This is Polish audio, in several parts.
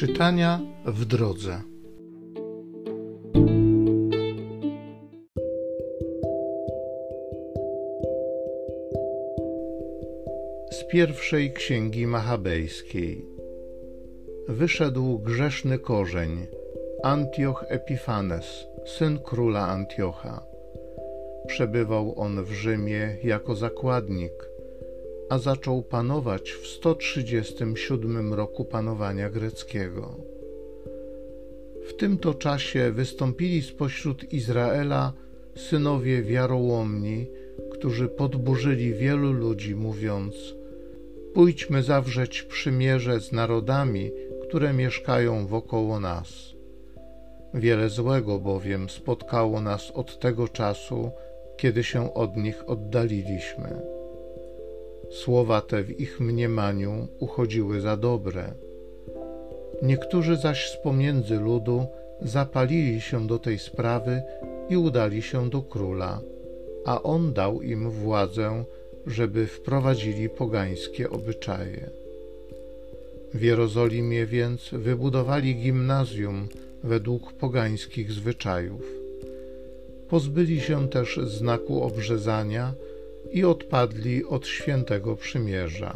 Czytania w drodze. Z pierwszej księgi machabejskiej. Wyszedł grzeszny korzeń, Antioch Epifanes, syn króla Antiocha. Przebywał on w Rzymie jako zakładnik, a zaczął panować w 137 roku panowania greckiego. W tym to czasie wystąpili spośród Izraela synowie wiarołomni, którzy podburzyli wielu ludzi, mówiąc: Pójdźmy zawrzeć przymierze z narodami, które mieszkają wokoło nas. Wiele złego bowiem spotkało nas od tego czasu, kiedy się od nich oddaliliśmy. Słowa te w ich mniemaniu uchodziły za dobre. Niektórzy zaś z pomiędzy ludu zapalili się do tej sprawy i udali się do króla, a on dał im władzę, żeby wprowadzili pogańskie obyczaje. W Jerozolimie więc wybudowali gimnazjum według pogańskich zwyczajów. Pozbyli się też znaku obrzezania i odpadli od świętego przymierza.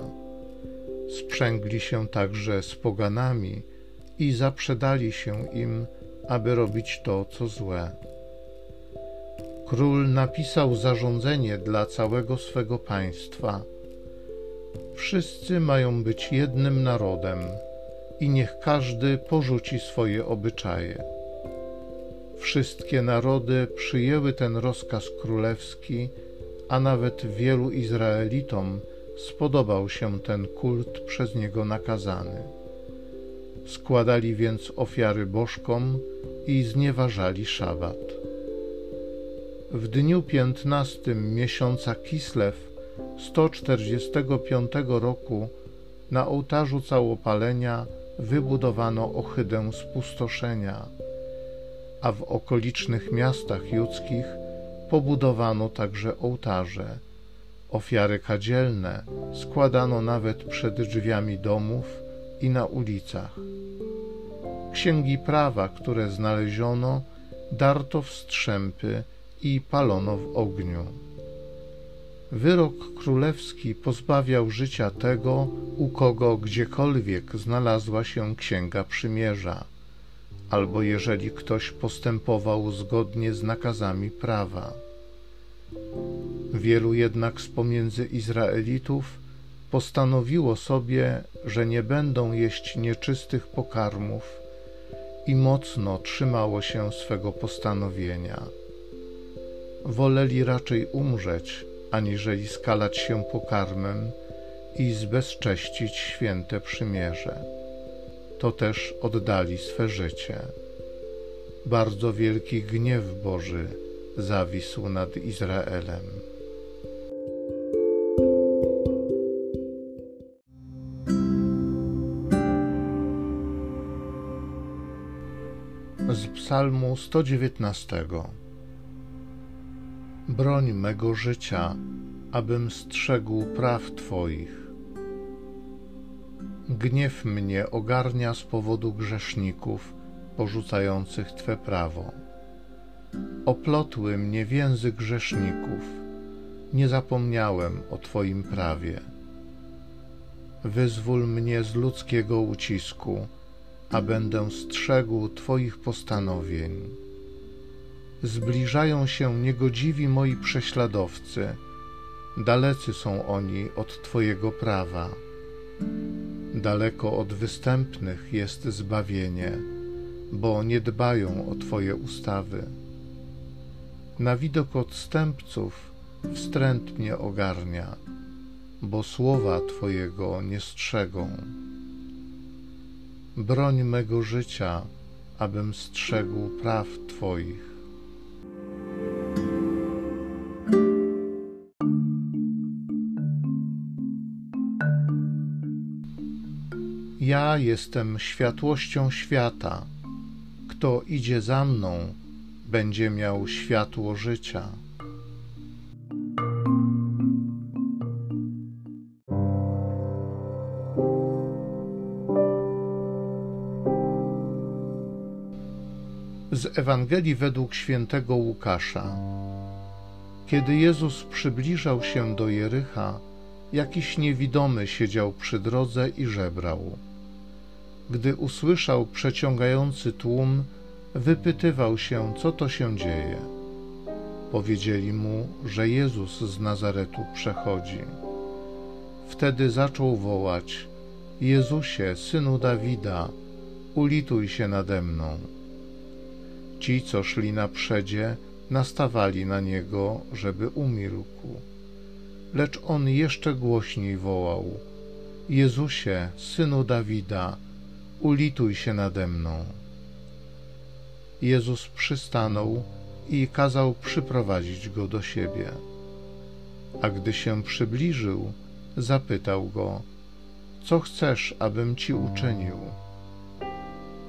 Sprzęgli się także z poganami i zaprzedali się im, aby robić to, co złe. Król napisał zarządzenie dla całego swego państwa. Wszyscy mają być jednym narodem i niech każdy porzuci swoje obyczaje. Wszystkie narody przyjęły ten rozkaz królewski a nawet wielu Izraelitom spodobał się ten kult przez niego nakazany. Składali więc ofiary bożkom i znieważali szabat. W dniu piętnastym miesiąca Kislew 145 roku na ołtarzu całopalenia wybudowano ohydę spustoszenia, a w okolicznych miastach judzkich pobudowano także ołtarze. Ofiary kadzielne składano nawet przed drzwiami domów i na ulicach. Księgi prawa, które znaleziono, darto w strzępy i palono w ogniu. Wyrok królewski pozbawiał życia tego, u kogo gdziekolwiek znalazła się księga przymierza albo jeżeli ktoś postępował zgodnie z nakazami prawa. Wielu jednak z pomiędzy Izraelitów postanowiło sobie, że nie będą jeść nieczystych pokarmów i mocno trzymało się swego postanowienia. Woleli raczej umrzeć, aniżeli skalać się pokarmem i zbezcześcić święte przymierze to też oddali swe życie. Bardzo wielki gniew Boży zawisł nad Izraelem. Z Psalmu 119 Broń mego życia, abym strzegł praw Twoich Gniew mnie ogarnia z powodu grzeszników porzucających Twe prawo. Oplotły mnie więzy grzeszników, nie zapomniałem o Twoim prawie. Wyzwól mnie z ludzkiego ucisku, a będę strzegł Twoich postanowień. Zbliżają się niegodziwi moi prześladowcy, dalecy są oni od Twojego prawa Daleko od występnych jest zbawienie, bo nie dbają o Twoje ustawy. Na widok odstępców wstręt mnie ogarnia, bo słowa Twojego nie strzegą. Broń mego życia, abym strzegł praw Twoich. Ja jestem światłością świata. Kto idzie za mną, będzie miał światło życia. z Ewangelii według świętego Łukasza. Kiedy Jezus przybliżał się do Jericha, jakiś niewidomy siedział przy drodze i żebrał. Gdy usłyszał przeciągający tłum, wypytywał się, co to się dzieje. Powiedzieli mu, że Jezus z Nazaretu przechodzi. Wtedy zaczął wołać: Jezusie, synu Dawida, ulituj się nade mną. Ci, co szli na przedzie, nastawali na niego, żeby umilkł. Lecz on jeszcze głośniej wołał: Jezusie, synu Dawida, ulituj się nade mną. Jezus przystanął i kazał przyprowadzić go do siebie. A gdy się przybliżył, zapytał go: Co chcesz, abym ci uczynił?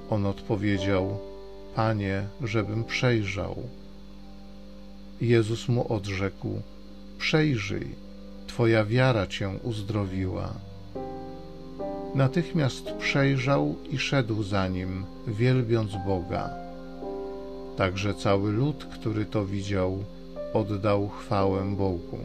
On odpowiedział: Panie, żebym przejrzał. Jezus mu odrzekł: Przejrzyj, Twoja wiara cię uzdrowiła. Natychmiast przejrzał i szedł za nim, wielbiąc Boga. Także cały lud, który to widział, oddał chwałę Bogu.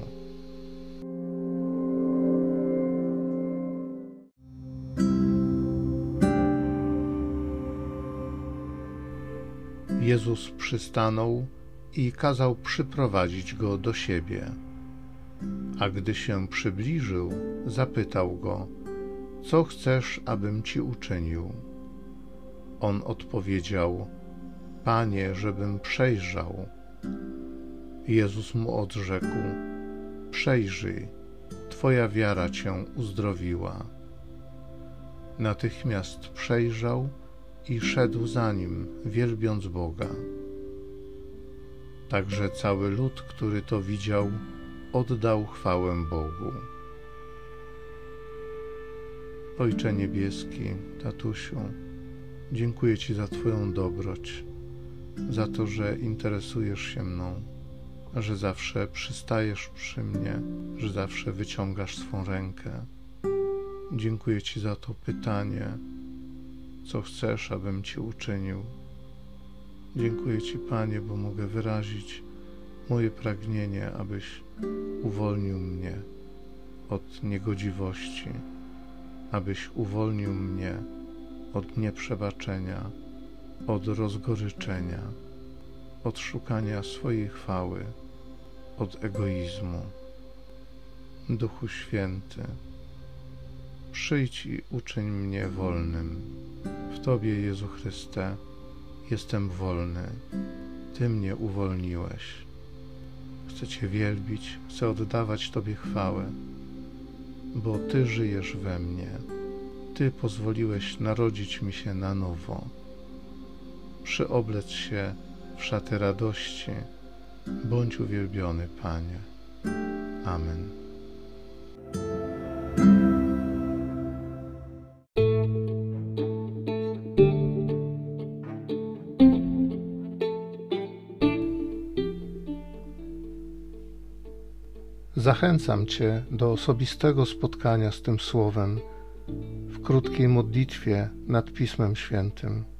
Jezus przystanął i kazał przyprowadzić go do siebie. A gdy się przybliżył, zapytał go: Co chcesz, abym ci uczynił? On odpowiedział: Panie, żebym przejrzał. Jezus mu odrzekł: Przejrzyj, Twoja wiara cię uzdrowiła. Natychmiast przejrzał i szedł za nim, wielbiąc Boga. Także cały lud, który to widział, oddał chwałę Bogu. Ojcze Niebieski, Tatusiu, dziękuję Ci za Twoją dobroć, za to, że interesujesz się mną, że zawsze przystajesz przy mnie, że zawsze wyciągasz swą rękę. Dziękuję Ci za to pytanie, co chcesz, abym Ci uczynił. Dziękuję Ci, Panie, bo mogę wyrazić moje pragnienie, abyś uwolnił mnie od niegodziwości, abyś uwolnił mnie od nieprzebaczenia, od rozgoryczenia, od szukania swojej chwały, od egoizmu. Duchu Święty, przyjdź i uczyń mnie wolnym. W Tobie, Jezu Chryste, jestem wolny. Ty mnie uwolniłeś. Chcę Cię wielbić, chcę oddawać Tobie chwałę, bo Ty żyjesz we mnie. Ty pozwoliłeś narodzić mi się na nowo. Przyoblec się w szaty radości. Bądź uwielbiony, Panie. Amen. Zachęcam Cię do osobistego spotkania z tym Słowem w krótkiej modlitwie nad Pismem Świętym.